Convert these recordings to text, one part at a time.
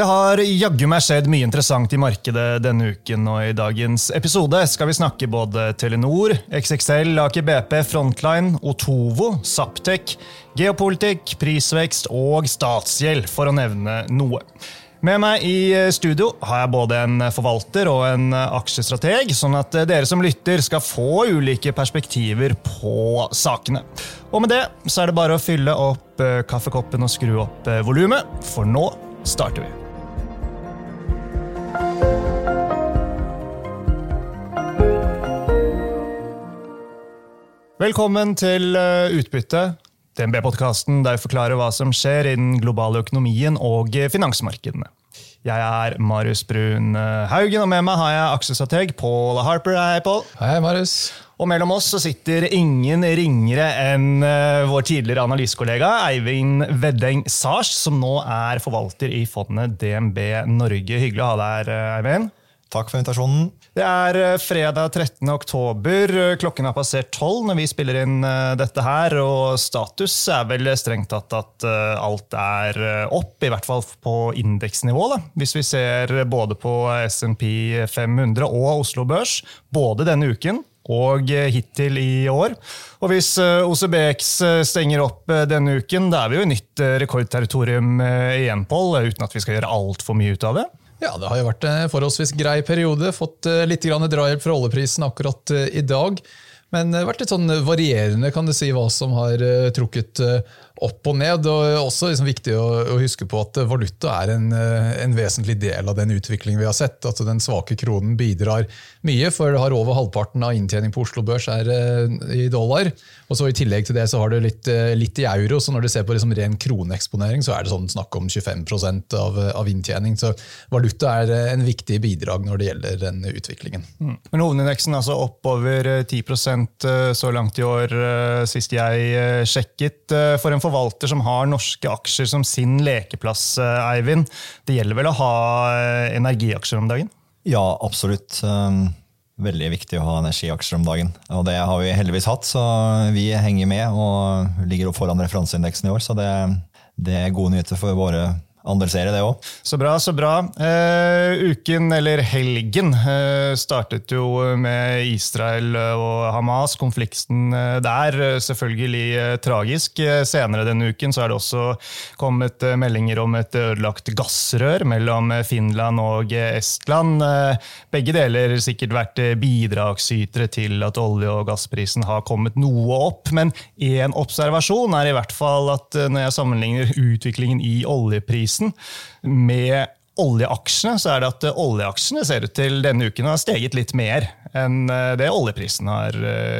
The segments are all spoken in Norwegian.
Det har jaggu meg skjedd mye interessant i markedet denne uken, og i dagens episode skal vi snakke både Telenor, XXL, Aker BP, Frontline, Otovo, Saptek, geopolitikk, prisvekst og statsgjeld, for å nevne noe. Med meg i studio har jeg både en forvalter og en aksjestrateg, sånn at dere som lytter skal få ulike perspektiver på sakene. Og med det så er det bare å fylle opp kaffekoppen og skru opp volumet, for nå starter vi. Velkommen til Utbytte, DNB-podkasten der vi forklarer hva som skjer i den globale økonomien og finansmarkedene. Jeg er Marius Brun Haugen, og med meg har jeg aksjestrateg Paul Harper. Hei, Paul. Hei, Marius. Og mellom oss så sitter ingen ringere enn vår tidligere analysekollega Eivind Veddeng Sars, som nå er forvalter i fondet DNB Norge. Hyggelig å ha deg her, Eivind. Takk for invitasjonen. Det er fredag 13. oktober. Klokken har passert tolv når vi spiller inn dette her, og status er vel strengt tatt at alt er opp, i hvert fall på indeksnivå. Hvis vi ser både på SMP 500 og Oslo Børs, både denne uken og hittil i år. Og hvis OCBX stenger opp denne uken, da er vi jo i nytt rekordterritorium igjen, Pål, uten at vi skal gjøre altfor mye ut av det. Ja, Det har jo vært en forholdsvis grei periode. Fått litt drahjelp fra oljeprisen akkurat i dag. Men det har vært litt sånn varierende kan du si, hva som har trukket opp og ned. og også liksom viktig å, huske på at Valuta er en, en, vesentlig del av den utviklingen vi har sett. at Den svake kronen bidrar mye, for det har over halvparten av inntjening på Oslo Børs er i dollar. og så I tillegg til det så har du litt, litt i euro, så når du ser på liksom ren kroneeksponering, så er det sånn snakk om 25% av, av inntjening. Så valuta er en viktig bidrag når det gjelder den utviklingen. Mm. Men hovedindeksen altså oppover 10% så langt i år, sist jeg sjekket. For en forvalter som har norske aksjer som sin lekeplass, Eivind, det gjelder vel å ha energiaksjer om dagen? Ja, absolutt. Veldig viktig å ha energiaksjer om dagen. Og det har vi heldigvis hatt, så vi henger med og ligger foran referanseindeksen i år. Så det, det er gode nyheter for våre andelsere, det òg. Så bra, så bra. Eh, uken, eller helgen, eh, startet jo med Israel og Hamas. Konflikten der, selvfølgelig eh, tragisk. Senere denne uken så er det også kommet meldinger om et ødelagt gassrør mellom Finland og Estland. Begge deler sikkert vært bidragsytere til at olje- og gassprisen har kommet noe opp. Men én observasjon er i hvert fall at når jeg sammenligner utviklingen i oljeprisen med oljeaksjene, så er det at oljeaksjene ser ut til denne uken har steget litt mer enn det oljeprisen har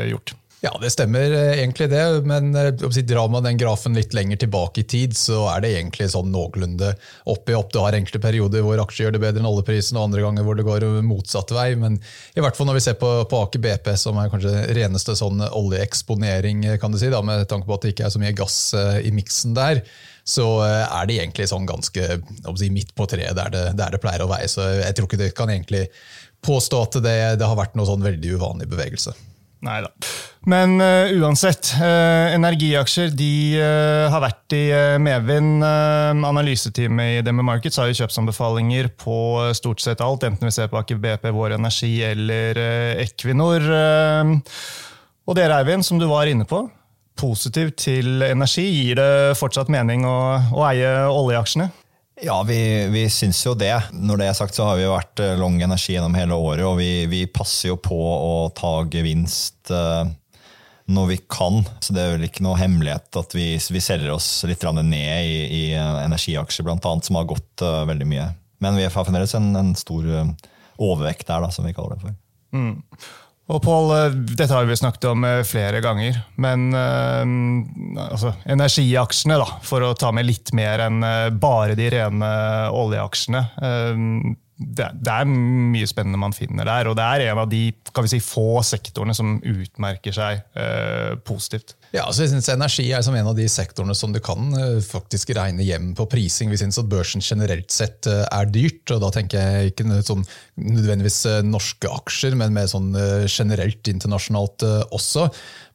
gjort. Ja, det stemmer egentlig det, men drar man den grafen litt lenger tilbake i tid, så er det egentlig sånn noenlunde opp i opp. Du har enkelte perioder hvor aksjer gjør det bedre enn oljeprisen, og andre ganger hvor det går motsatt vei. Men i hvert fall når vi ser på, på Aker BP, som er kanskje reneste sånn oljeeksponering, kan du si, da, med tanke på at det ikke er så mye gass i miksen der, så er det egentlig sånn ganske si, midt på treet der det, der det pleier å være. Så jeg tror ikke det kan egentlig påstå at det, det har vært noe sånn veldig uvanlig bevegelse. Nei da. Men uh, uansett, uh, energiaksjer de uh, har vært i medvind. Analyseteamet i DNB Markets har jo kjøpsanbefalinger på stort sett alt, enten vi ser på Aker BP, Vår Energi eller Equinor. og dere, Eivind, som du var inne på, positiv til energi. Gir det fortsatt mening å, å eie oljeaksjene? Ja, vi, vi syns jo det. Når det er sagt, så har vi vært long energi gjennom hele året, og vi, vi passer jo på å ta gevinst uh, når vi kan. Så det er vel ikke noe hemmelighet at vi, vi selger oss litt ned i, i energiaksjer, blant annet, som har gått veldig mye. Men vi har fremdeles en, en stor overvekt der, da, som vi kaller det for. Mm. Og Paul, dette har vi snakket om flere ganger, men uh, altså, energiaksjene, da, for å ta med litt mer enn bare de rene oljeaksjene. Det, det, er mye spennende man finner der, og det er en av de si, få sektorene som utmerker seg eh, positivt. Ja, altså jeg synes Energi er som en av de sektorene som du kan faktisk regne hjem på prising. Vi syns at børsen generelt sett er dyrt, og da tenker jeg ikke sånn, nødvendigvis norske aksjer, men mer sånn generelt internasjonalt også.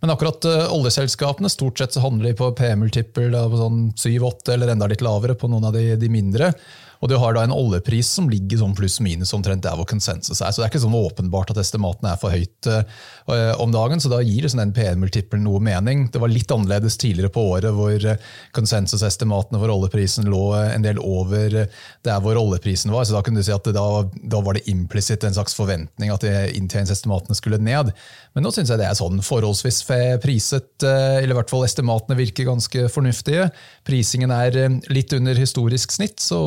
Men akkurat oljeselskapene, stort sett så handler de på PM-multiple på sånn 7-8 eller enda litt lavere på noen av de, de mindre. Og du har da en oljepris som ligger sånn pluss-minus omtrent der hvor konsensus er. Så det er ikke sånn åpenbart at estimatene er for høyt uh, om dagen, så da gir sånn den PN-multiplen noe mening. Det var litt annerledes tidligere på året hvor konsensusestimatene for oljeprisen lå en del over der hvor oljeprisen var, så da kunne du si at da, da var det implisitt en slags forventning at inntjeningsestimatene skulle ned. Men nå syns jeg det er sånn forholdsvis priset, eller i hvert fall estimatene virker ganske fornuftige. Prisingen er litt under historisk snitt, så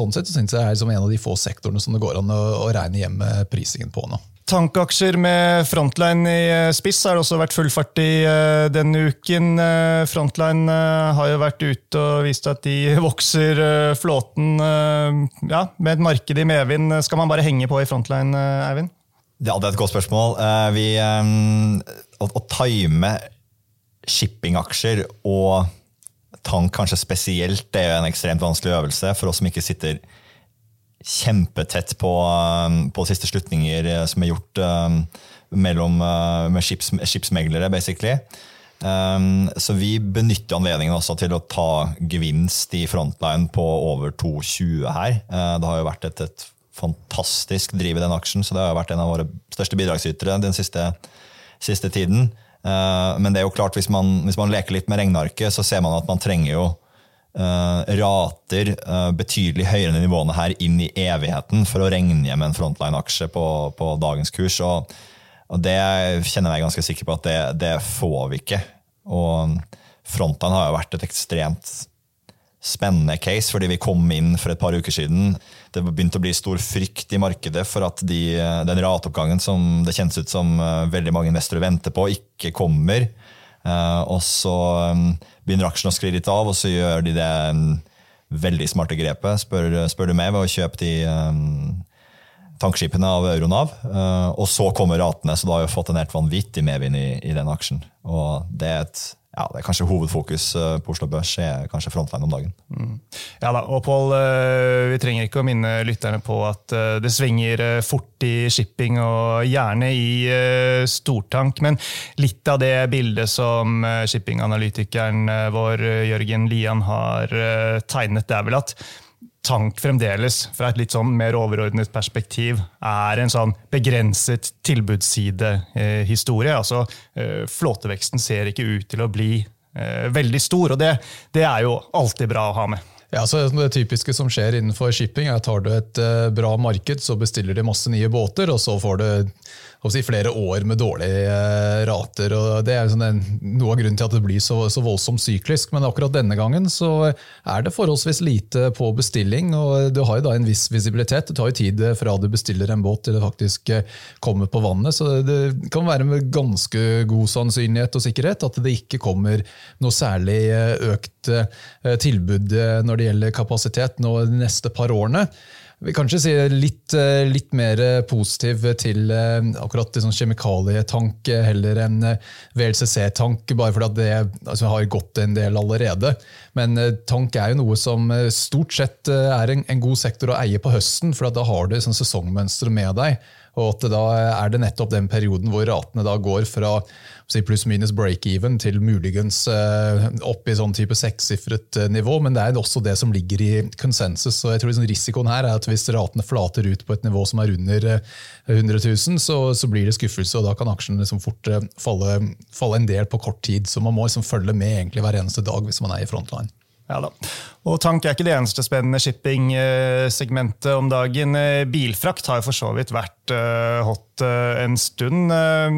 sånn sett synes jeg er liksom en av de få sektorene som det går an å, å regne hjem prisingen på nå. Tankaksjer med Frontline i eh, spiss har det også vært full fart i uh, denne uken. Uh, Frontline har jo vært ute og vist at de vokser flåten ja, med et marked i medvind. Skal man bare henge på i Frontline, Eivind? Ja, det er et godt spørsmål. vi, å, å time shippingaksjer og tank kanskje spesielt, det er jo en ekstremt vanskelig øvelse for oss som ikke sitter kjempetett på, um, på siste slutninger eh, som er gjort um, mellom, uh, med skips, skipsmeglere, basically. Um, så vi benytter anledningen også til å ta gevinst i frontline på over 2,20 her. Uh, det har jo vært et, et fantastisk driv i den aksjen, så det har jo vært en av våre største bidragsytere den siste, siste tiden. Uh, men det er jo klart, hvis man, hvis man leker litt med regnearket, så ser man at man trenger jo uh, rater uh, betydelig høyere nivåene her inn i evigheten for å regne hjem en frontline-aksje på, på, dagens kurs. Og, og, det kjenner jeg meg ganske sikker på at det, det får vi ikke. Og frontline har jo vært et ekstremt spennende case, fordi vi kom inn for et par uker siden. Det begynte å bli stor frykt i markedet for at de, den ratoppgangen som det kjennes ut som eh, veldig mange investorer venter på, ikke kommer. Uh, og så begynner aksjen å skli litt av, og så gjør de det veldig smarte grepet, spør, spør, du meg, ved å kjøpe de tankskipene av Euronav. Og så kommer ratene, så da har vi fått en helt vanvittig medvind i, i den aksjen. Og det er et ja, det er kanskje hovedfokus eh, på Oslo Børs er kanskje frontline om dagen. Mm. Ja da, og Pål, eh, vi trenger ikke å minne lytterne på at eh, det svinger fort i shipping, og gjerne i stortank. Men litt av det bildet som shippinganalytikeren vår Jørgen Lian har tegnet, det er vel at tank fremdeles, fra et litt sånn mer overordnet perspektiv, er en sånn begrenset tilbudssidehistorie. Altså, eh, flåteveksten ser ikke ut til å bli eh, veldig stor, og det, det er jo alltid bra å ha med. Ja, så Det typiske som skjer innenfor shipping, er at tar du et eh, bra marked, så bestiller de masse nye båter, og så får du si, flere år med dårlige eh, rater. og Det er sånn noe av grunnen til at det blir så, så, voldsomt syklisk. Men akkurat denne gangen så er det forholdsvis lite på bestilling. og Du har jo da en viss visibilitet. Det tar jo tid fra du bestiller en båt til det faktisk eh, kommer på vannet. Så det kan være med ganske god sannsynlighet og sikkerhet at det ikke kommer noe særlig eh, økt tilbud når det gjelder kapasitet nå de neste par årene vil kanskje si litt, eh, litt mer positiv til eh, akkurat sånn kjemikalietank heller enn eh, VLCC-tank, bare fordi det altså, har gått en del allerede. Men tank er jo noe som stort sett er en, en god sektor å eie på høsten, for da har du sånn sesongmønster med deg. Og at da er det nettopp den perioden hvor ratene da går fra si pluss-minus break-even til muligens eh, opp i sånn type sekssifret eh, nivå, men det er også det som ligger i konsensus. så jeg tror liksom Risikoen her er at hvis ratene flater ut på et nivå som er under 100 eh, 000, så, så blir det skuffelse, og da kan aksjen liksom fort falle, falle, en del på kort tid. Så man må liksom følge med hver eneste dag hvis man er i frontline. Ja da. Og tank er ikke det eneste spennende shipping-segmentet om dagen. Bilfrakt har jo for så vidt vært eh, hot eh, en stund. Eh,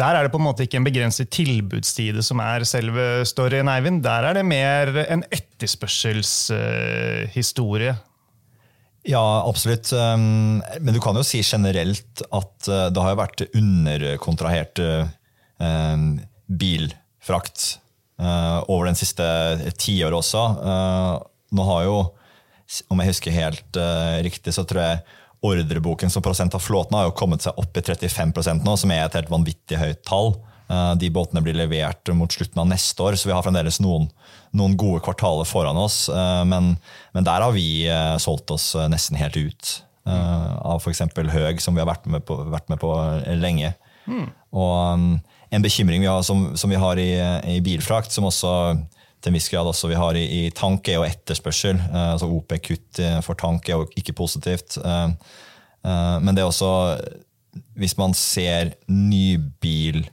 der er det på en måte ikke en begrenset tilbudsside som er selve storyen, Eivind. Der er det mer en etterspørselshistorie. Ja, absolutt. Men du kan jo si generelt at det har vært underkontrahert bilfrakt uh, over den siste tiåret også. Uh, nå har jo, om jeg husker helt riktig, så tror jeg ordreboken som prosent av flåten har jo kommet seg opp i 35% nå, som er et helt vanvittig høyt tall. De båtene blir levert mot slutten av neste år, så vi har fremdeles noen, noen gode kvartaler foran oss. Men, men, der har vi solgt oss nesten helt ut. Av f.eks. Høg, som vi har vært med på, vært med på lenge. Mm. Og um, en bekymring vi har, som, som vi har i, i, bilfrakt, som også til en viss grad også vi har i, i tank, er jo etterspørsel. Eh, altså OP-kutt for tank er jo ikke positivt. Eh, eh, men det er også Hvis man ser nybilordre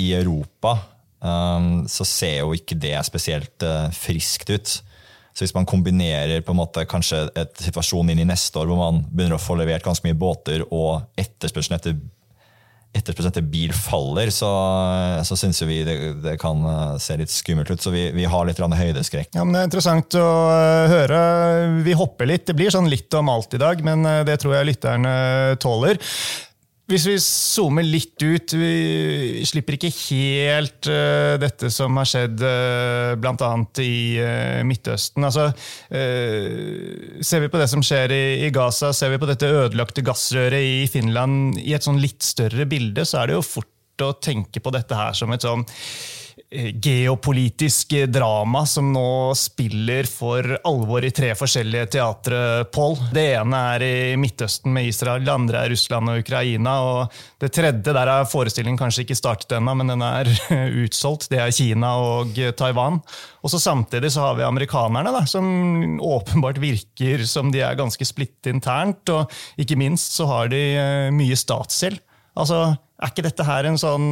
i Europa, eh, så ser jo ikke det spesielt eh, friskt ut. Så hvis man kombinerer på en måte kanskje et situasjon inn i neste år hvor man begynner å få levert ganske mye båter, og etterspørselen etter etterspørselen etter bil faller, så, så syns vi det, det, kan eh, se litt skummelt ut. Så vi, vi har litt høydeskrekk. Ja, men Det er interessant å eh, høre. Vi hopper litt. Det blir sånn litt om alt i dag, men eh, det tror jeg lytterne tåler. Hvis vi zoomer litt ut, vi slipper ikke helt uh, dette som har skjedd uh, bl.a. i uh, Midtøsten. Altså, uh, ser vi på det som skjer i, i, Gaza, ser vi på dette ødelagte gassrøret i Finland i et sånn litt større bilde, så er det jo fort å tenke på dette her som et sånn Eh, geopolitisk drama som nå spiller for alvor i tre forskjellige teatre, Pål. Det ene er i Midtøsten med Israel, det andre er Russland og Ukraina. og Det tredje der er forestillingen kanskje ikke startet ennå, men den er utsolgt. Det er Kina og Taiwan. Og så Samtidig så har vi amerikanerne, da, som åpenbart virker som de er ganske splittet internt. Og ikke minst så har de eh, mye statsgjeld. Altså, er ikke dette her en sånn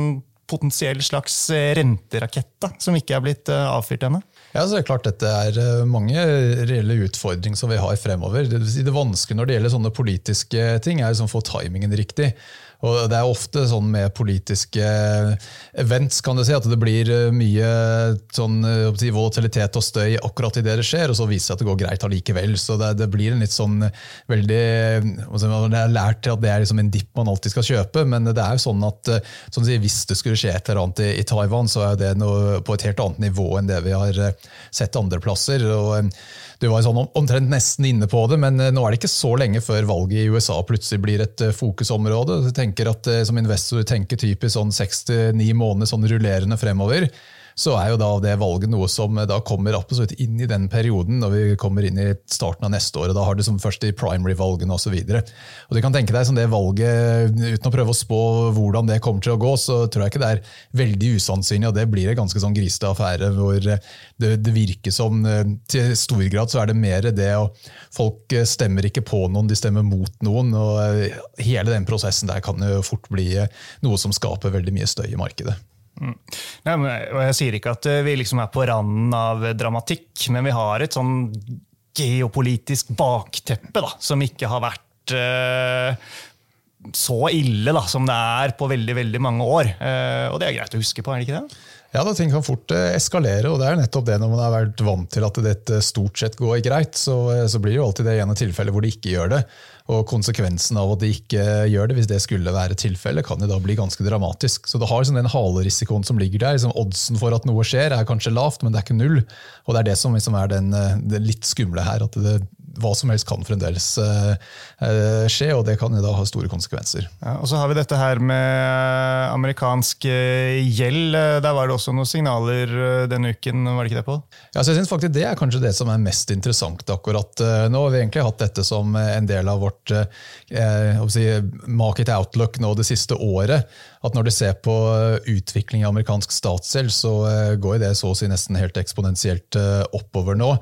potensiell slags eh, renterakett da, som ikke er blitt eh, avfyrt ennå? Ja, så er det klart Dette er eh, mange reelle utfordringer som vi har fremover. Det, det vanskelige når det gjelder sånne politiske ting, er liksom å få timingen riktig. Og Det er ofte sånn med politiske events kan du si, at det blir eh, mye sånn, eh, volatilitet og støy akkurat idet det skjer, og så viser det seg at det går greit allikevel. Så det, det, blir en litt sånn veldig Man har lært til at det er liksom en dipp man alltid skal kjøpe, men det er jo sånn at sånn si, hvis det skulle skje et eller annet i, i Taiwan, så er det noe på et helt annet nivå enn det vi har sett andre plasser. og du var sånn omtrent nesten inne på det, men eh, nå er det ikke så lenge før valget i USA plutselig blir et eh, fokusområde. Du tenker at eh, Som investor tenker typisk sånn seks til ni måneder sånn rullerende fremover så er jo da det valget noe som da kommer absolutt inn i den perioden når vi kommer inn i starten av neste år. og Da har du som først de primary-valgene osv. Du kan tenke deg som det valget, uten å prøve å spå hvordan det kommer til å gå, så tror jeg ikke det er veldig usannsynlig, og det blir en ganske sånn grisete affære hvor det, det, virker som til stor grad så er det mer det å folk stemmer ikke på noen, de stemmer mot noen. og Hele den prosessen der kan jo fort bli noe som skaper veldig mye støy i markedet. Mm. Nei, men, og Jeg sier ikke at eh, vi liksom er på randen av dramatikk, men vi har et sånn geopolitisk bakteppe da, som ikke har vært uh, så ille da, som det er på veldig veldig mange år. Uh, og det er greit å huske på, er det ikke det? Ja, da Ting kan fort eskalere, og det er jo nettopp det når man har vært vant til at dette stort sett går greit. Så, så blir det jo alltid det ene tilfellet hvor de ikke gjør det. Og konsekvensen av at de ikke gjør det, hvis det skulle være tilfellet, kan jo da bli ganske dramatisk. Så det har liksom den halerisikoen som ligger der. Liksom oddsen for at noe skjer, er kanskje lavt, men det er ikke null. Og det er det som liksom er den, eh, det litt skumle her. at det, hva som helst kan fremdeles uh, skje, og det kan da ha store konsekvenser. Ja, og Så har vi dette her med amerikansk gjeld. Der var det også noen signaler denne uken, var det ikke det, Pål? Ja, så jeg synes faktisk Det er kanskje det som er mest interessant akkurat nå. Vi har egentlig hatt dette som en del av vårt vårt eh, si, market outlook nå det siste året. At når du ser på eh, utvikling i amerikansk statsgjeld, så eh, går det så å si nesten helt eksponentielt eh, oppover nå.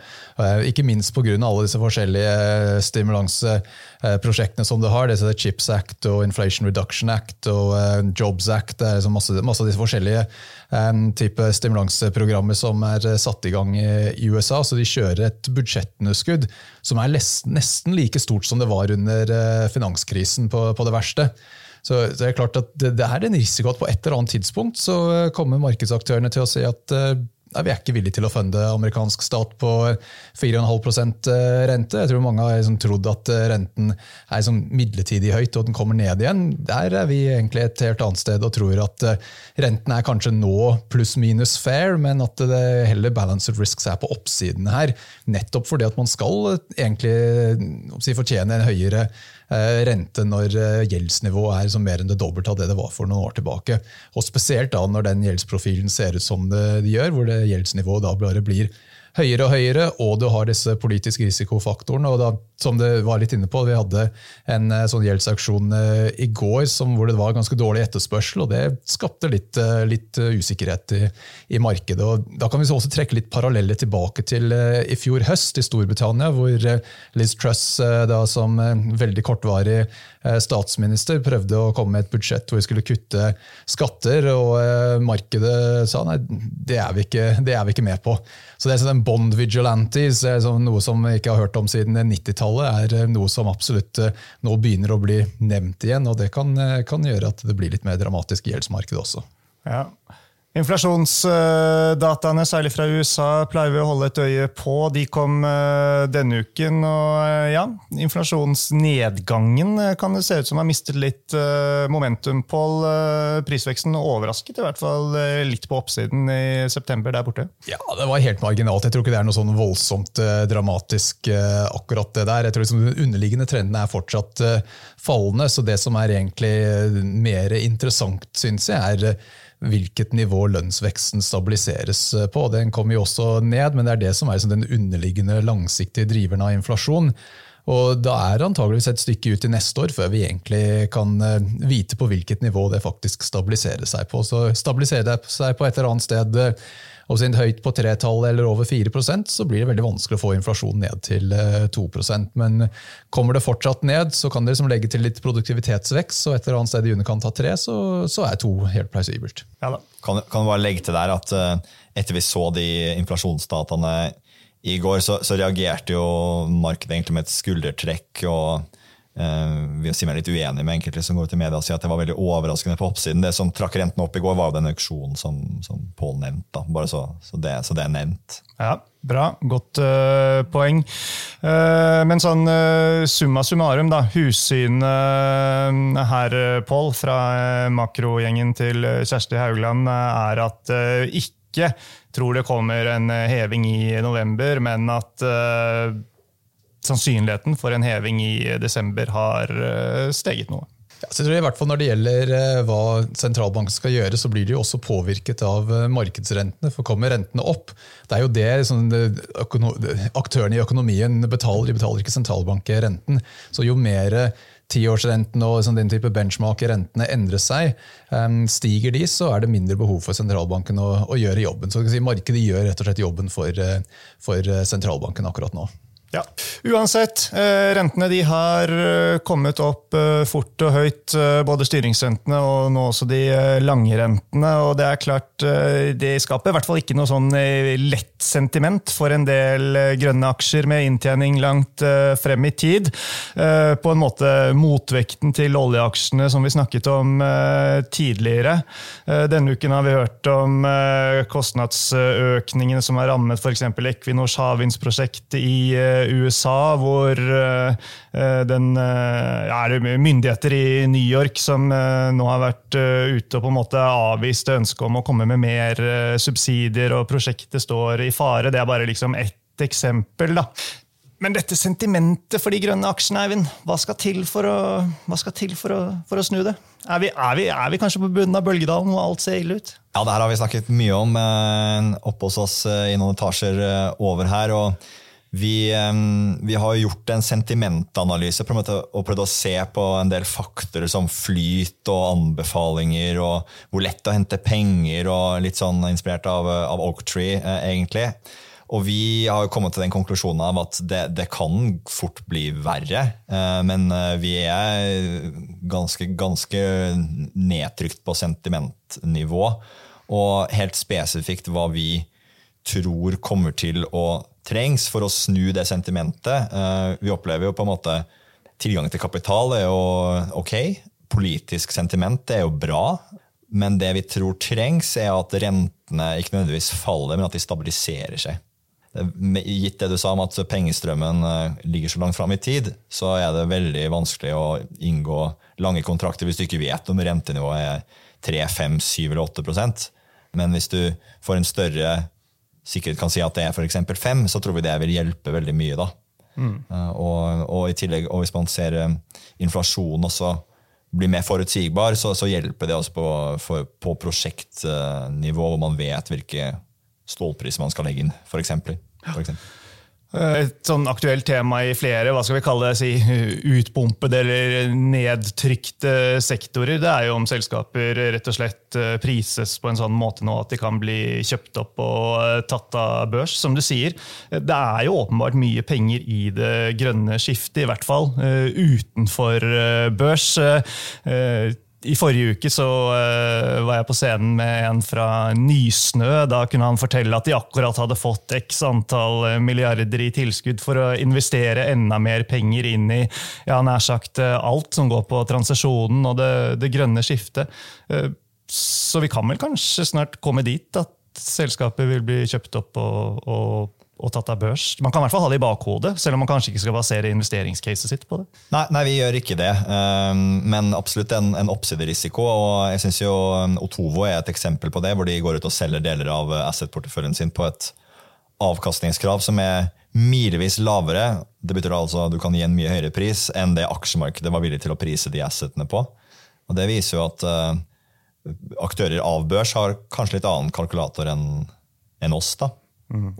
Ikke minst pga. alle disse forskjellige stimulanseprosjektene som du har. Det er Chips Act og Inflation Reduction Act og Jobs Act. Det er liksom masse, masse av disse forskjellige type stimulanseprogrammer som er satt i gang i USA. Så de kjører et budsjettunderskudd som er nesten like stort som det var under finanskrisen på, på det verste. Så det er klart at det, det, er en risiko at på et eller annet tidspunkt så kommer markedsaktørene til å si at uh, vi er ikke villige til å funde amerikansk stat på 4,5 eh, rente. Jeg tror mange har liksom trodd at eh, renten er liksom midlertidig høyt og den kommer ned igjen. Der er vi egentlig et helt annet sted og tror at renten er kanskje nå pluss-minus fair, men at det heller balanced risks er på oppsiden her. Nettopp fordi at man skal egentlig si, fortjene en høyere Eh, rente når eh, gjeldsnivået er mer enn det dobbelte av det det var for noen år tilbake. Og Spesielt da når den gjeldsprofilen ser ut som det gjør, hvor det gjeldsnivået da bare blir høyere og høyere, og du har disse politiske risikofaktorene. og da, som det var litt inne på, Vi hadde en eh, sånn gjeldsauksjon eh, i går som, hvor det var ganske dårlig etterspørsel, og det skapte litt, eh, litt usikkerhet i, i, markedet. og Da kan vi også trekke litt paralleller tilbake til i fjor høst i Storbritannia, hvor Liz Truss, da, som veldig kortvarig statsminister, prøvde å komme med et budsjett hvor vi skulle kutte skatter, og markedet sa nei, det er vi ikke, er vi ikke med på. Så det er sånn Bond vigilantes, sånn noe som vi ikke har hørt om siden 90-tallet, er noe som absolutt eh, nå begynner å bli nevnt igjen. og Det kan, eh, kan gjøre at det blir litt mer dramatisk i gjeldsmarkedet også. Ja. Inflasjonsdataene, særlig fra USA, pleier vi å holde et øye på. De kom eh, denne uken. og eh, ja, Inflasjonsnedgangen eh, kan det se ut som har mistet litt momentum på. Prisveksten overrasket i hvert fall litt på oppsiden i september der borte. Ja, det var helt marginalt. Jeg tror ikke det er noe sånn voldsomt dramatisk akkurat det der. Jeg tror liksom Den underliggende trenden er fortsatt fallende, så det som er egentlig mer interessant, syns jeg, er hvilket nivå lønnsveksten stabiliseres eh, på. Den kommer jo også ned, men det er det som er liksom den underliggende langsiktige driveren av inflasjon. Og Da er det antageligvis et stykke ut i neste år før vi egentlig kan eh, vite på hvilket nivå det faktisk stabiliserer seg på. Så Stabiliserer det seg på et eller annet sted eh, og siden høyt på tretallet eller over 4% så blir det veldig vanskelig å få inflasjonen ned til 2 eh, Men kommer det fortsatt ned, så kan dere liksom legge til litt produktivitetsvekst, og et eller annet sted i underkant av 3, så, så er 2 helt plausibelt. Ja, kan, kan bare legge til der at uh, etter vi så de inflasjonsdataene i går, så, så reagerte jo markedet egentlig med et skuldertrekk. og vi er litt uenige med enkelte som går ut i media og sier at det var veldig overraskende på oppsiden. Det som trakk renten opp i går, var jo den auksjonen som, som Pål nevnte. Bare så, så, det, så, det, er nevnt. Ja, bra. Godt uh, poeng. Uh, men sånn summa summarum, da. Hussynet her, Pål, fra makrogjengen til Kjersti Haugland, er at ikke tror det kommer en heving i november, men at sannsynligheten for en heving i desember har eh, steget noe. Ja, jeg tror i hvert fall Når det gjelder eh, hva sentralbanken skal gjøre, så blir de jo også påvirket av eh, markedsrentene. For kommer rentene opp Det er jo det sånn, aktørene i økonomien betaler. De betaler ikke sentralbankrenten. Så jo mer tiårsrenten og sånn, den type benchmark rentene endrer seg, stiger de, så er det mindre behov for sentralbanken å, å gjøre jobben. Så si, Markedet gjør rett og slett jobben for, for sentralbanken akkurat nå. Ja. Uansett, eh, rentene de har eh, kommet opp eh, fort og høyt. Både styringsrentene og nå også de lange rentene. Og det er klart, det skaper i hvert fall ikke noe sånn lett sentiment for en del grønne aksjer med inntjening langt frem i tid. På en måte motvekten til oljeaksjene som vi snakket om tidligere. Denne uken har vi hørt om kostnadsøkningene som har rammet f.eks. Equinors havvindsprosjekt i USA, hvor eh, den, eh, ja, myndigheter i New York som eh, nå har vært ute og på en måte avvist ønsket om å komme med mer subsidier, og prosjektet står i fare. Det er bare liksom ett eksempel. da. Men dette sentimentet for de grønne aksjene, Eivind, hva skal til for å, til for å, for å snu det? Er vi, er, vi, er vi, kanskje på bunnen av bølgedalen og alt ser ille ut? Ja, det her har vi snakket mye om eh, oppe hos oss i noen etasjer over her. og vi, vi, har gjort en sentimentanalyse og prøvd å se på en del faktorer som flyt og anbefalinger, og hvor lett å hente penger, og litt sånn inspirert av, av Oaktree, eh, egentlig. Og vi har kommet til den konklusjonen av at det, det kan fort bli verre. Eh, men eh, vi er ganske, ganske nedtrykt på sentimentnivå. Og helt spesifikt hva vi tror kommer til å trengs for å snu det sentimentet. Eh, vi opplever jo på en måte tilgang til kapital er jo ok. Politisk sentiment er jo bra. Men det vi tror trengs, er at rentene ikke nødvendigvis faller, men at de stabiliserer seg. Gitt det du sa om at pengestrømmen eh, ligger så langt fram i tid, så er det veldig vanskelig å inngå lange kontrakter hvis du ikke vet om rentenivået er 3, 5, 7 eller 8% Men hvis du får en større sikkert kan si at det er f.eks. fem, så tror vi det vil hjelpe veldig mye. da. Mm. Uh, og, og, i tillegg, og hvis man ser uh, inflasjonen også blir mer forutsigbar, så, så hjelper det også på, for, på prosjektnivå, hvor man vet hvilke stålpriser man skal legge inn, f.eks. Eksempel. Et sånn aktuelt tema i flere hva skal vi kalle det, si, utpumpede eller nedtrykte sektorer, det er jo om selskaper rett og slett eh, prises på en sånn måte nå at de kan bli kjøpt opp og eh, tatt av børs. Som du sier, det er jo åpenbart mye penger i det grønne skiftet, i hvert fall eh, utenfor børs. I forrige uke så uh, var jeg på scenen med en fra Nysnø. Da kunne han fortelle at de akkurat hadde fått x antall eh, milliarder i tilskudd for å investere enda mer penger inn i ja, nær sagt uh, alt som går på transisjonen og det, det grønne skiftet. Uh, så vi kan vel kanskje snart komme dit at selskapet vil bli kjøpt opp og, og og tatt av børs. Man kan i hvert fall ha det i bakhodet, selv om man kanskje ikke skal basere investeringscaset sitt på det. Nei, nei, vi gjør ikke det, um, men absolutt en, en oppsiderisiko. og jeg synes jo um, Otovo er et eksempel på det, hvor de går ut og selger deler av asset-porteføljen sin på et avkastningskrav som er milevis lavere. Det betyr altså at du kan gi en mye høyere pris enn det aksjemarkedet var villig til å prise de assetene på. Og Det viser jo at uh, aktører av børs har kanskje litt annen kalkulator enn en oss. da. Mm.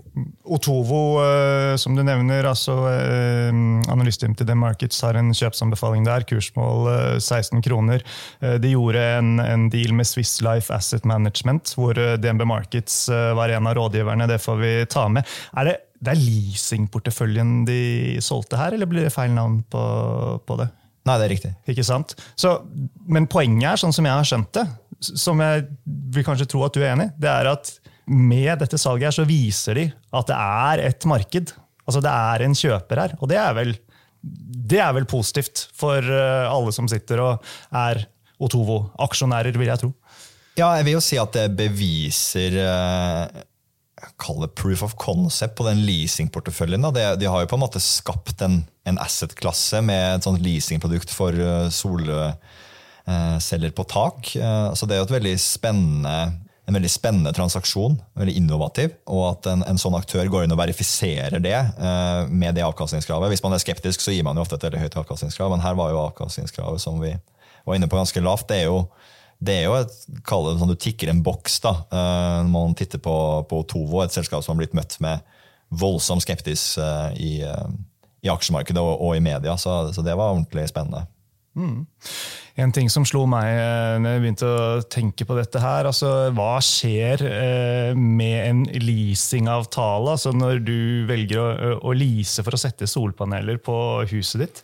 Otovo, eh, som du nevner, altså eh, Analysteam til The Markets har en kjøpsanbefaling der. Kursmål 16 kroner. De gjorde en, en, deal med Swiss Life Asset Management, hvor DNB Markets var en av rådgiverne. Det får vi ta med. Er det, det er leasingporteføljen de solgte her, eller blir det feil navn på, på det? Nei, det er riktig. Ikke sant? Så, men poenget er, sånn som jeg har skjønt det, som jeg vil kanskje tro at du er enig det er at med dette salget her så viser de at det er et marked. Altså det er en kjøper her. Og det er vel, det er vel positivt for eh, alle som sitter og er Otovo-aksjonærer, vil jeg tro. Ja, jeg vil jo si at det beviser eh, Kall det proof of concept på den leasingporteføljen. De, de har jo på en måte skapt en, en asset-klasse med et sånt leasingprodukt for eh, solceller på tak. Så det er jo et veldig spennende en veldig spennende transaksjon, veldig innovativ, og at en, en sånn aktør går inn og verifiserer det eh, med det avkastningskravet. Hvis man er skeptisk, så gir man jo ofte et veldig høyt avkastningskrav, men her var jo avkastningskravet som vi var inne på ganske lavt. Det er jo, det er jo et, kall det sånn du tikker en boks da, eh, når man titter på, på Tovo, et selskap som har blitt møtt med voldsom skeptis eh, i, eh, i, aksjemarkedet og, og, i media, så, så det var ordentlig spennende. Mm. En ting som slo meg eh, når jeg begynte å tenke på dette her, altså hva skjer eh, med en leasingavtale? Altså når du velger å, å lease for å sette solpaneler på huset ditt,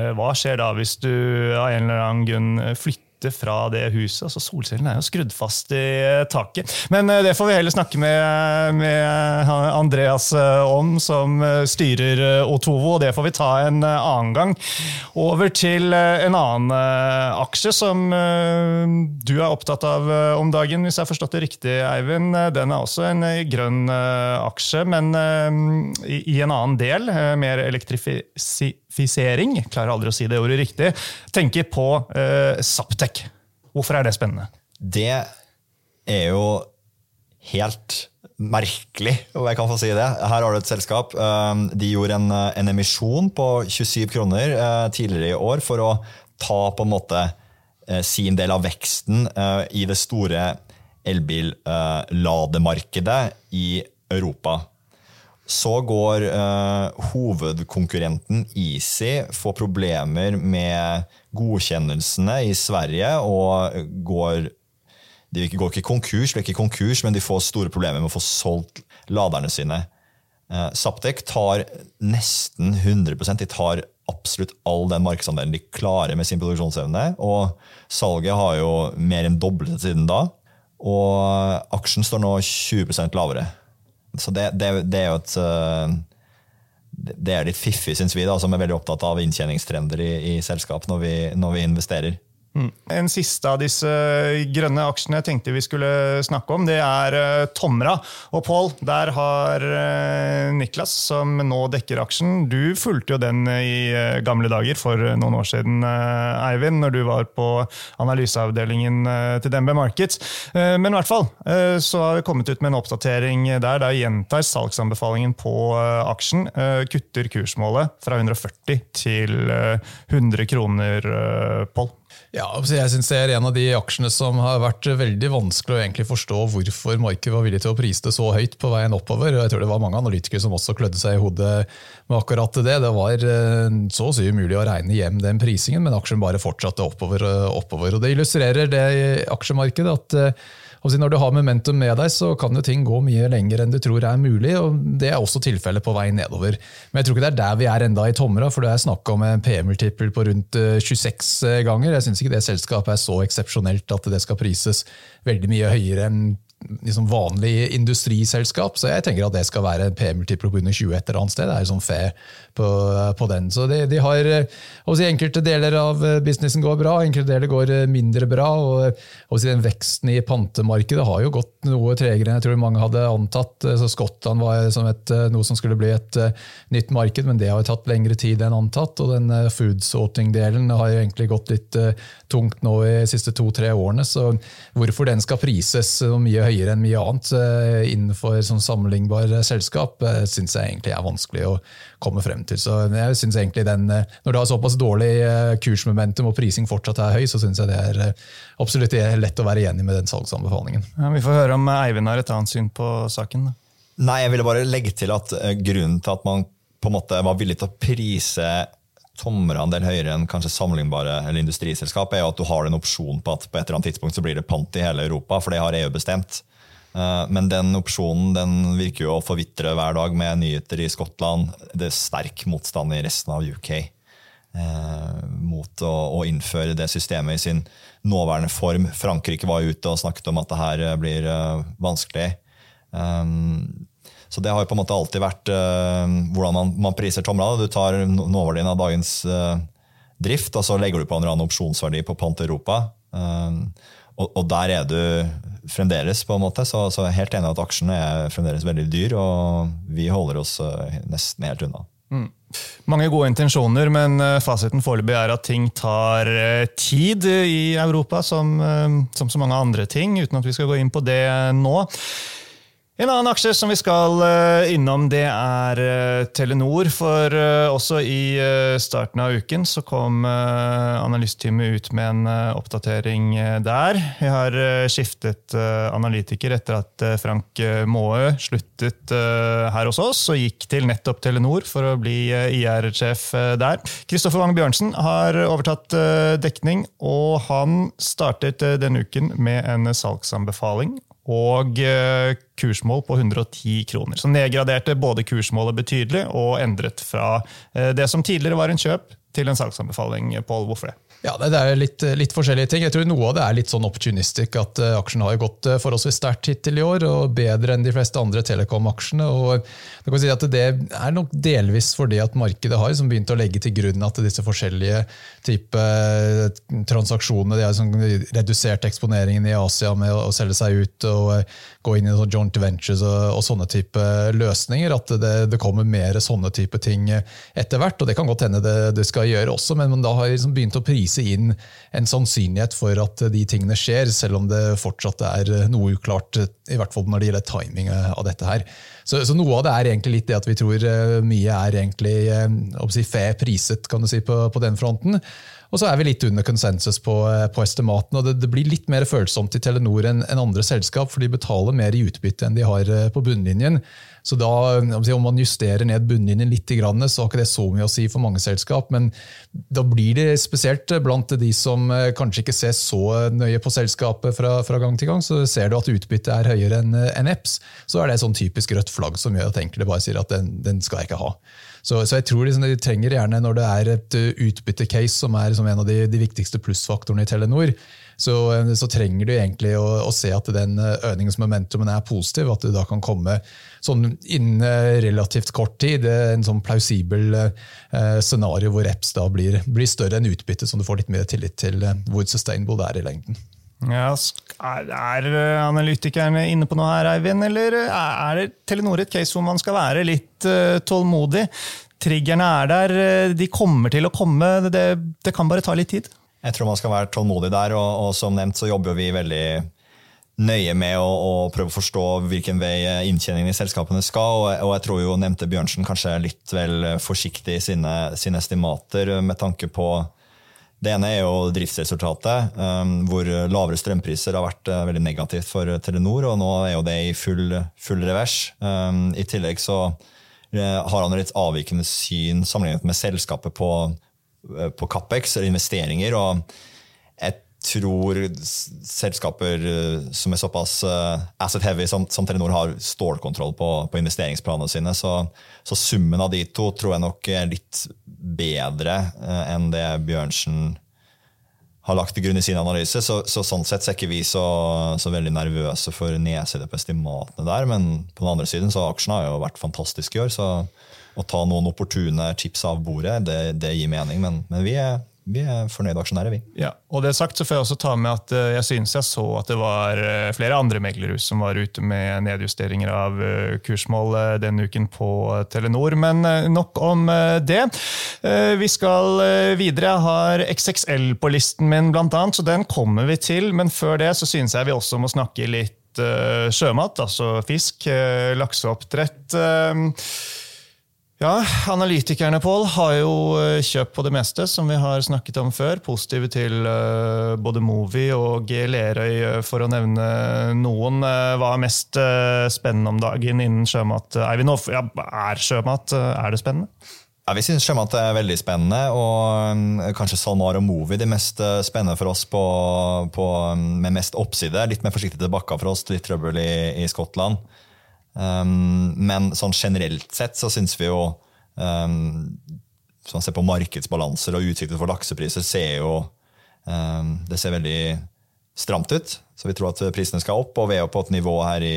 eh, hva skjer da hvis du av en eller annen grunn flytter ute fra det huset. altså Solcellene er jo skrudd fast i taket. Men eh, det får vi heller snakke med, med Andreas eh, om, som eh, styrer Otovo. og Det får vi ta en annen gang. Over til en annen aksje som du er opptatt av om dagen, hvis jeg har forstått det riktig, Eivind. Den er også en grønn aksje, men i en annen del. Mer elektrifisering fisering, klarer aldri å si det ordet riktig, tenker på eh, Saptek. Hvorfor er det spennende? Det er jo helt merkelig, om jeg kan få si det. Her har du et selskap. Um, de gjorde en, en emisjon på 27 kroner uh, tidligere i år for å ta på en måte sin del av veksten i det store elbillademarkedet i Europa. Så går uh, hovedkonkurrenten Easy får problemer med godkjennelsene i Sverige og går De går ikke konkurs, blir ikke konkurs, men de får store problemer med å få solgt laderne sine. Uh, Saptek tar nesten 100 De tar absolutt all den markedsandelen de klarer med sin produksjonsevne. Og salget har jo mer enn doblet siden da. Og aksjen står nå 20% lavere. Så det, det, det, er jo et eh, Det er litt fiffig, syns vi, da, som er veldig opptatt av inntjeningstrender i, i selskap når vi, når vi investerer. Mm. En siste av disse grønne aksjene jeg tenkte vi skulle snakke om, det er uh, Tomra. Og Pål, der har uh, Niklas, som nå dekker aksjen Du fulgte jo den i uh, gamle dager for noen år siden, Eivind, når du var på analyseavdelingen til DNB Markets. Men i hvert fall så har vi kommet ut med en oppdatering der. Der gjentar salgsanbefalingen på aksjen. Kutter kursmålet fra 140 til 100 kroner, Pål. Ja, jeg synes Det er en av de aksjene som har vært veldig vanskelig å egentlig forstå hvorfor markedet var villig til å prise det så høyt på veien oppover. Jeg tror det var mange analytikere som også klødde seg i hodet med akkurat det. Det var eh, så å si umulig å regne hjem den prisingen, men aksjen bare fortsatte oppover. og oppover. Og Det illustrerer det aksjemarkedet at eh, når du har momentum med deg, så kan jo ting gå mye lenger enn du tror er mulig. og Det er også tilfellet på vei nedover. Men jeg tror ikke det er der vi er enda i Tomra, for det er snakk om en PM-multiple på rundt 26 eh, ganger. Jeg syns ikke det selskapet er så eksepsjonelt at det skal prises veldig mye høyere enn liksom vanlig industriselskap, så jeg tenker at det skal være PM-multiple på under 20 et eller annet sted. Det er sånn fe på, på, den. Så de, de har si, Enkelte deler av businessen går bra, enkelte deler går mindre bra. og, og si, den Veksten i pantemarkedet har jo gått noe tregere enn jeg tror mange hadde antatt. Så Skottland var som et, noe som skulle bli et nytt marked, men det har jo tatt lengre tid enn antatt. Og den food sorting-delen har jo egentlig gått litt tungt nå i de siste to-tre årene. Så hvorfor den skal prises så mye høyere høyere enn mye annet eh, innenfor sånn sammenlignbar selskap, eh, syns jeg egentlig er vanskelig å komme frem til. Så jeg synes egentlig den, eh, Når du har såpass dårlig kursmomentum og prising fortsatt er høy, så syns jeg det er absolutt lett å være enig med den salgsanbefalingen. Ja, vi får høre om Eivind har et annet syn på saken. Nei, jeg ville bare legge til at grunnen til at man på en måte var villig til å prise tommerandel høyere enn kanskje sammenlignbare eller industriselskap, er jo at du har en opsjon på at på et eller annet tidspunkt så blir det pant i hele Europa, for det har EU bestemt. Eh, men den opsjonen den virker jo å forvitre hver dag med nyheter i Skottland. Det er sterk motstand i resten av UK eh, mot å, å, innføre det systemet i sin nåværende form. Frankrike var ute og snakket om at det her blir eh, vanskelig. Um, så det har jo på en måte alltid vært uh, hvordan man, man, priser tomla. Du tar nåverdien av dagens uh, drift, og så legger du på en eller annen opsjonsverdi på Pant Europa. Uh, og, og, der er du fremdeles, på en måte. Så, så helt enig at aksjene er fremdeles veldig dyr, og vi holder oss nesten helt unna. Mm. Mange gode intensjoner, men fasiten foreløpig er at ting tar tid i Europa, som, som så mange andre ting, uten at vi skal gå inn på det nå. En annen aksje som vi skal eh, innom, det er eh, Telenor. For eh, også i starten av uken så kom analystteamet ut med en oppdatering der. Vi har skiftet analytiker etter at Frank Maaø sluttet her hos oss og gikk til nettopp Telenor for å bli IR-sjef der. Kristoffer Wang Bjørnsen har overtatt dekning, og han startet denne uken med en salgsanbefaling og eh, kursmål på 110 kroner. Så nedgraderte både kursmålet betydelig og endret fra eh, det som tidligere var en kjøp, til en salgsanbefaling. Pål, hvorfor det? Ja, Det er litt, litt, forskjellige ting. Jeg tror Noe av det er litt sånn opportunistisk. at uh, aksjen har gått uh, forholdsvis sterkt hittil i år, og bedre enn de fleste andre Telekom-aksjene. og Det kan si at det er nok delvis fordi at markedet har liksom begynt å legge til grunn at disse forskjellige type uh, transaksjonene de har liksom redusert eksponeringen i Asia med å, selge seg ut og gå inn i joint ventures og, og, sånne type løsninger. At det, det, kommer mer sånne type ting etter hvert. og Det kan godt hende det, det skal gjøre også, men da har liksom begynt å prise vise inn en sannsynlighet for at de tingene skjer, selv om det fortsatt er noe uklart, i hvert fall når det gjelder timing av dette her. Så, så noe av det er egentlig litt det at vi tror eh, mye er egentlig eh, si, fair priset kan du si, på, på den fronten. Og så er vi litt under konsensus på, eh, på estimaten. og det, det, blir litt mer følsomt i Telenor enn en andre selskap, for de betaler mer i utbytte enn de har på bunnlinjen. Så da, Om man justerer ned bunnlinjen litt, så har ikke det så mye å si for mange selskap. Men da blir det spesielt blant de som eh, kanskje ikke ser så nøye på selskapet fra, fra gang til gang. Så ser du at utbyttet er høyere enn en EPS, så er det sånn typisk rødt flagg som gjør at enkelte bare sier at den, den skal jeg ikke ha. Så, så, jeg tror liksom de trenger gjerne, når det er et utbyttecase som er liksom en av de, de viktigste plussfaktorene i Telenor, så, så, trenger du egentlig å, å se at den økningsmomentumen er positiv. At du da kan komme sånn innen relativt kort tid. En sånn plausibel eh, scenario hvor reps da blir, blir større enn utbytte, som du får litt mer tillit til eh, hvor sustainable det er i lengden. Ja, er analytikerne inne på noe her, Eivind? Eller er Telenor et case hvor man skal være litt uh, tålmodig? Triggerne er der, de kommer til å komme. Det, det, kan bare ta litt tid. Jeg tror man skal være tålmodig der, og, og som nevnt så jobber vi veldig nøye med å, å, prøve å forstå hvilken vei inntjeningen i selskapene skal. Og, og jeg tror jo nevnte Bjørnsen kanskje litt vel forsiktig i sine, sine estimater med tanke på Det ene er jo driftsresultatet, hvor lavere strømpriser har vært veldig negativt for Telenor, og nå er jo det i full, full revers. I tillegg så har han et avvikende syn sammenlignet med selskapet på, på Capex, eller investeringer. og tror selskaper eh, som er såpass uh, asset heavy som, som, Telenor har stålkontroll på, på investeringsplanene sine. Så, så, summen av de to tror jeg nok er litt bedre uh, enn det Bjørnsen har lagt til grunn i sin analyse. Så, så sånn sett er ikke vi så, så veldig nervøse for nedside på estimatene der. Men på den andre siden så aksjene har jo vært fantastiske i år. Så å ta noen opportune chips av bordet, det, det gir mening. Men, men vi er vi er fornøyde aksjonærer, vi. Ja, og det sagt så får Jeg også ta med at eh, jeg synes jeg så at det var eh, flere andre meglerhus som var ute med nedjusteringer av eh, kursmål denne uken på Telenor. Men nok om det. Vi skal videre. Jeg har XXL på listen min, blant annet, så den kommer vi til. Men før det så synes jeg vi også må snakke litt sjømat, altså fisk, lakseoppdrett. Ja, Analytikerne Paul, har jo eh, kjøpt på det meste, som vi har snakket om før. Positive til uh, både Movi og G. Lerøy, eh, for å nevne noen. Hva er mest spennende om dagen innen sjømat? Eivind Hoff, ja, er sjømat er det spennende? Ja, Vi syns sjømat er veldig spennende, og um, kanskje SalMar og Movi de mest spennende for oss på, på, med mest oppside. Litt mer forsiktig tilbake for oss, litt trøbbel i, i Skottland. Um, men sånn generelt sett så syns vi jo um, Hvis man ser på markedsbalanser og utsikter for laksepriser, ser jo um, det ser veldig stramt ut. Så vi tror at prisene skal opp, og vi er jo på et nivå her i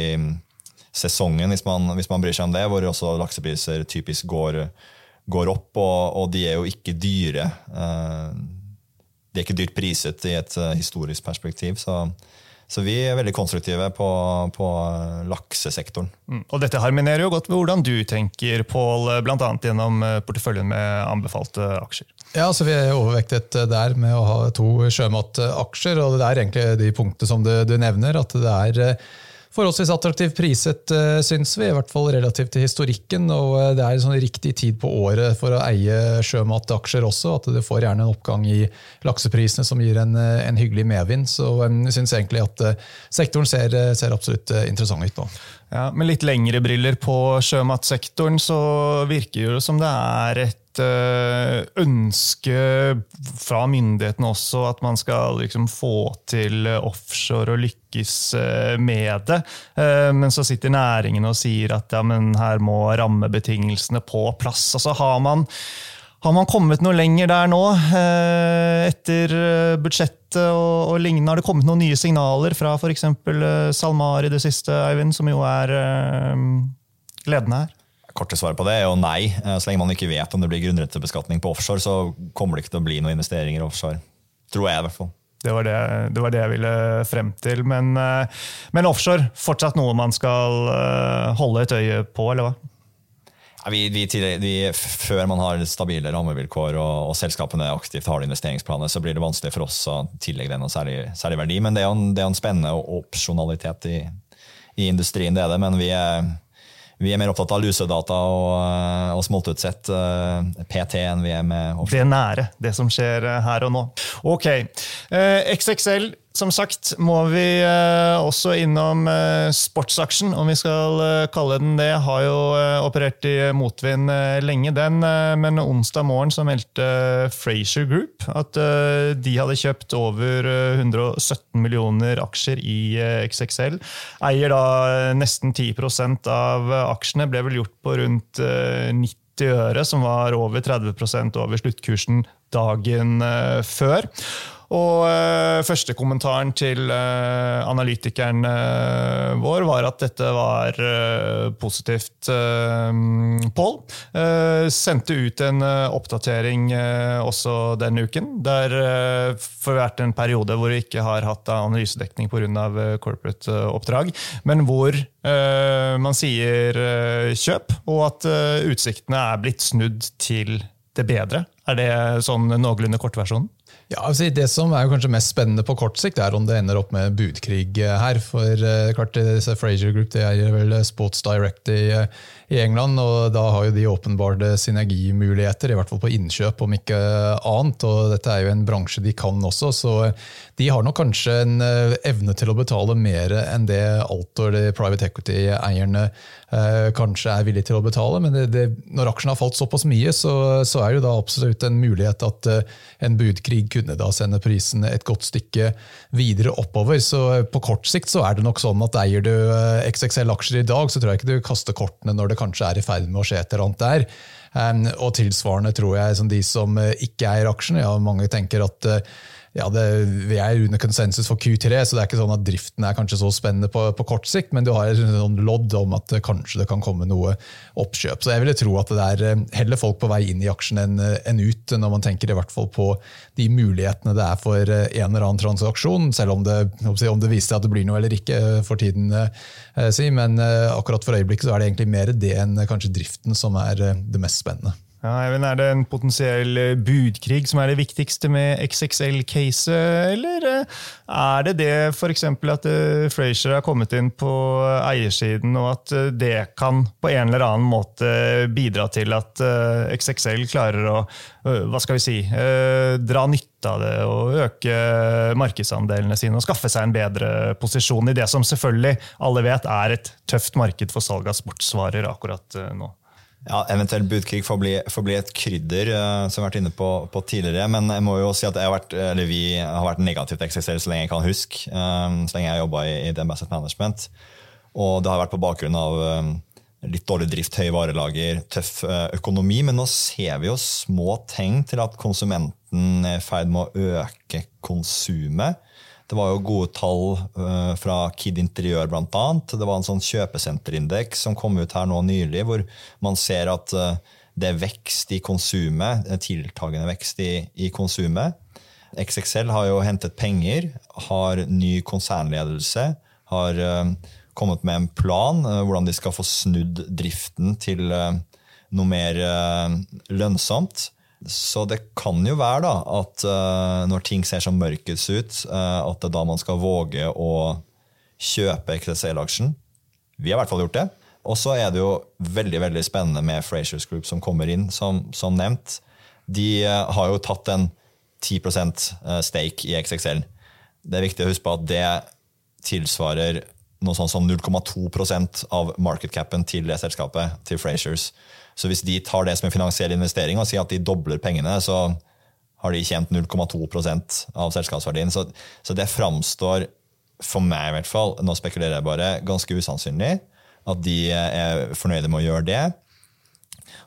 sesongen, hvis man, hvis man bryr seg om det, hvor også laksepriser typisk går, går opp, og, og, de er jo ikke dyre. Uh, de er ikke dyrt priset i et uh, historisk perspektiv. så så vi er veldig konstruktive på, på laksesektoren. Mm. Og dette harminerer jo godt med hvordan du tenker, Pål, bl.a. gjennom eh, porteføljen med anbefalte aksjer. Ja, så Vi er overvektet der med å ha to sjømataksjer. og Det er egentlig de punktene som du, du nevner. at det er eh, forholdsvis attraktivt priset, eh, syns vi, i hvert fall relativt til historikken. Og eh, det er en sånn riktig tid på året for å eie sjømataksjer også. At du får gjerne en oppgang i lakseprisene som gir en, eh, en hyggelig medvind. Så jeg syns egentlig at sektoren ser, ser absolutt interessant ut nå. Ja, Med litt lengre briller på sjømatsektoren så virker det som det er et Eh, ønske fra myndighetene også at man skal liksom få til offshore og lykkes eh, med det. Eh, men så sitter næringen og sier at ja, her må rammebetingelsene på plass. Altså har man har man kommet noe lenger der nå, etter budsjettet og, og lignende? Har det kommet noen nye signaler fra f.eks. SalMar i det siste, Eivind, som jo er ledende her? korte svaret på det er jo nei. Eh, så lenge man ikke vet om det blir grunnrentebeskatning på offshore, så kommer det ikke til å bli noen investeringer offshore. Tror jeg, i hvert fall. Det var det, det var det, jeg ville frem til. Men, eh, men, offshore, fortsatt noe man skal eh, holde et øye på, eller hva? Vi, vi, vi, før man har stabile rammevilkår og, og, selskapene aktivt har investeringsplaner, så blir det vanskelig for oss å tillegge det noen særlig, særlig verdi. Men det er jo en, en spennende opsjonalitet i, i industrien, det er det. Men vi er vi er mer opptatt av lusedata og, eh, og smoltutsett eh, PT enn vi er med offshore. Det nære, det som skjer eh, her og nå. Ok. Eh, XXL som sagt må vi uh, også innom uh, sportsaksjen, om vi skal uh, kalle den det. Har jo operert i motvind lenge, den. men onsdag morgen så meldte Frazier Group at de hadde kjøpt over 117 millioner aksjer i XXL. Eier da nesten 10% av aksjene. Ble vel gjort på rundt 90 øre, som var over 30% over sluttkursen dagen før. Og uh, første kommentaren til uh, analytikeren uh, vår var at dette var positivt. Pål sendte ut en oppdatering også denne uken, der for hvert en periode hvor vi ikke har hatt analysedekning pga. corporate oppdrag, men hvor man sier kjøp, og at utsiktene er blitt snudd til det bedre. Er det sånn noenlunde kortversjonen? Ja, altså Det som er kanskje mest spennende på kort sikt, er om det ender opp med budkrig her. For uh, klart disse Frazier Group det er vel Sports Direct i, i, England, og da har jo de åpenbare synergimuligheter, i hvert fall på innkjøp, om ikke annet. og Dette er jo en bransje de kan også, så de har nok kanskje en evne til å betale mer enn det Altor, de private equity-eierne, kanskje er villige til å betale. Men det, det, når aksjene har falt såpass mye, så, så er det jo da absolutt en mulighet at en budkrig kunne da sende prisen et godt stykke videre oppover. Så på kort sikt så er det nok sånn at eier du eh, XXL-aksjer i dag, så tror jeg ikke du kaster kortene når det kanskje er i ferd med å skje et eller annet der. Og tilsvarende tror jeg som de som eh, ikke eier aksjene. Ja, mange tenker at eh, ja, det, Vi er under konsensus for Q3, så det er ikke sånn at driften er kanskje så spennende på, på kort sikt, men du har et sånn lodd om at kanskje det kan komme noe oppkjøp. Så jeg ville tro at det er eh, heller folk på vei inn i aksjen enn en ut, når man tenker i hvert fall på de mulighetene det er for eh, en eller annen transaksjon, selv om det, det viser seg at det blir noe eller ikke eh, for tiden. Men akkurat for øyeblikket så er det egentlig mer det enn kanskje driften som er det mest spennende. Ja, Even, er det en potensiell eh, budkrig som er det viktigste med XXL-caset, eller eh, er det det f.eks. at eh, Frazier har kommet inn på eiersiden, og at det kan på en eller annen måte bidra til at XXL klarer å hva skal vi si, dra nytte av det og øke markedsandelene sine og skaffe seg en bedre posisjon i det som selvfølgelig alle vet er et tøft marked for salg av sportsvarer akkurat nå? Ja, Eventuell budkrig får bli, får bli, et krydder, uh, som vi har vært inne på, på, tidligere. Men jeg må jo si at har vært, vi har vært negativt eksistert så lenge jeg kan huske. Um, så lenge jeg har jobba i, i DMS Management. Og det har vært på bakgrunn av um, litt dårlig drift, høye varelager, tøff økonomi. Men nå ser vi jo små tegn til at konsumenten er i ferd med å øke konsumet. Det var jo gode tall uh, fra Kid Interiør bl.a. Det var en sånn kjøpesenterindeks som kom ut her nå nylig, hvor man ser at uh, det er vekst i konsumet, tiltagende vekst i, i konsumet. XXL har jo hentet penger, har ny konsernledelse, har kommet med en plan hvordan de skal få snudd driften til noe mer lønnsomt. Så det kan jo være da, at uh, når ting ser som mørkest ut, uh, at det er da man skal våge å kjøpe XSL-aksjen. Vi har i hvert fall gjort det. Og så er det jo veldig veldig spennende med Frasers Group som kommer inn, som, som nevnt. De uh, har jo tatt en 10% stake i XXL. Det er viktig å huske på at det tilsvarer noe sånn som 0,2 av marketcapen til det selskapet, til Frasers. Så hvis de tar det som en finansiell investering og sier at de dobler pengene, så har de tjent 0,2% av selskapsverdien. Så, så, det framstår, for meg i hvert fall, nå spekulerer jeg bare, ganske usannsynlig at de er fornøyde med å gjøre det.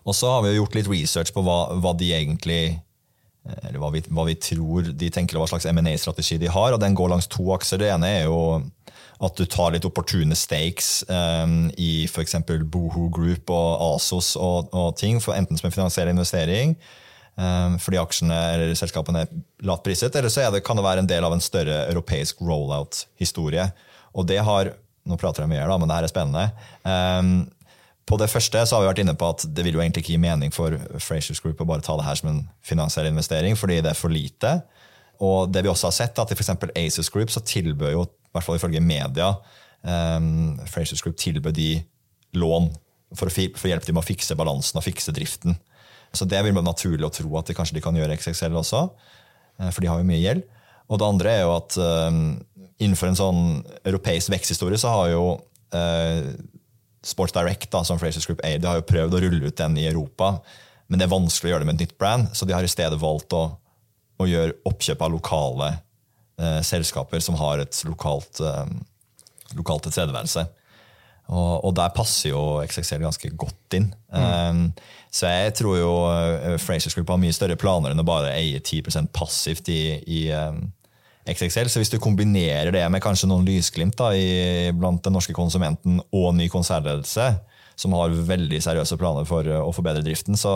Og så har vi gjort litt research på hva, hva de egentlig eller hva vi, hva vi, tror de tenker, hva slags M&A-strategi de har. og Den går langs to akser. Det ene er jo at du tar litt opportune stakes um, i f.eks. Boho Group og Asos og, og, ting, enten som en finansiell investering, um, fordi aksjene eller selskapene er lavt priset, eller så det, kan det være en del av en større europeisk rollout-historie. Og det har Nå prater jeg mye da, men det her er spennende. Um, på det første så har vi vært inne på at det vil jo egentlig ikke gi mening for Frasers Group å bare ta det her som en finansiell investering, fordi det er for lite. Og det vi også har sett, at i f.eks. Aces Group så tilbød jo i hvert fall ifølge media, um, Frasers Group tilbød de lån for å, for å hjelpe dem med å fikse balansen og fikse driften. Så det vil være naturlig å tro at de kanskje de kan gjøre XXL også, eh, for de har jo mye gjeld. Og det andre er jo at um, innenfor en sånn europeisk veksthistorie så har jo uh, Sports Direct, da, som Frasers Group Aid, har jo prøvd å rulle ut den i Europa, men det er vanskelig å gjøre det med et nytt brand, så de har i stedet valgt å, å gjøre oppkjøp av lokale eh, selskaper som har et lokalt, eh, lokalt tilstedeværelse. Og, og, der passer jo XXL ganske godt inn. Mm. Um, så jeg tror jo uh, Frasers Group har mye større planer enn å bare eie 10% passivt i, i um, XXL. Så hvis du kombinerer det med kanskje noen lysglimt da, i, blant den norske konsumenten og ny konsernledelse, som har veldig seriøse planer for å forbedre driften, så,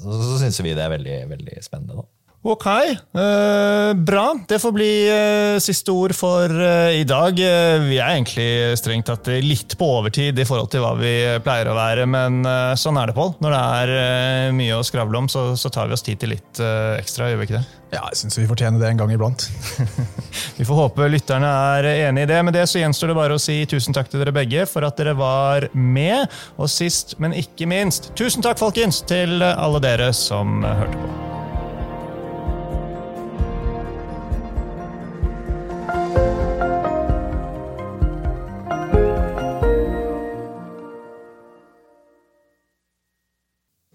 så, så syns vi det er veldig, veldig spennende. da. Ok, eh, bra. Det får bli eh, siste ord for eh, i dag. Eh, vi er egentlig strengt tatt litt på overtid i forhold til hva vi pleier å være, men eh, sånn er det, Pål. Når det er eh, mye å skravle om, så, så tar vi oss tid til litt ekstra, gjør vi ikke det? Ja, jeg syns vi fortjener det en gang iblant. Vi får håpe lytterne er enig i det. Med det så gjenstår det bare å si tusen takk til dere begge for at dere var med. Og sist, men ikke minst, tusen takk, folkens, til alle dere som hørte på.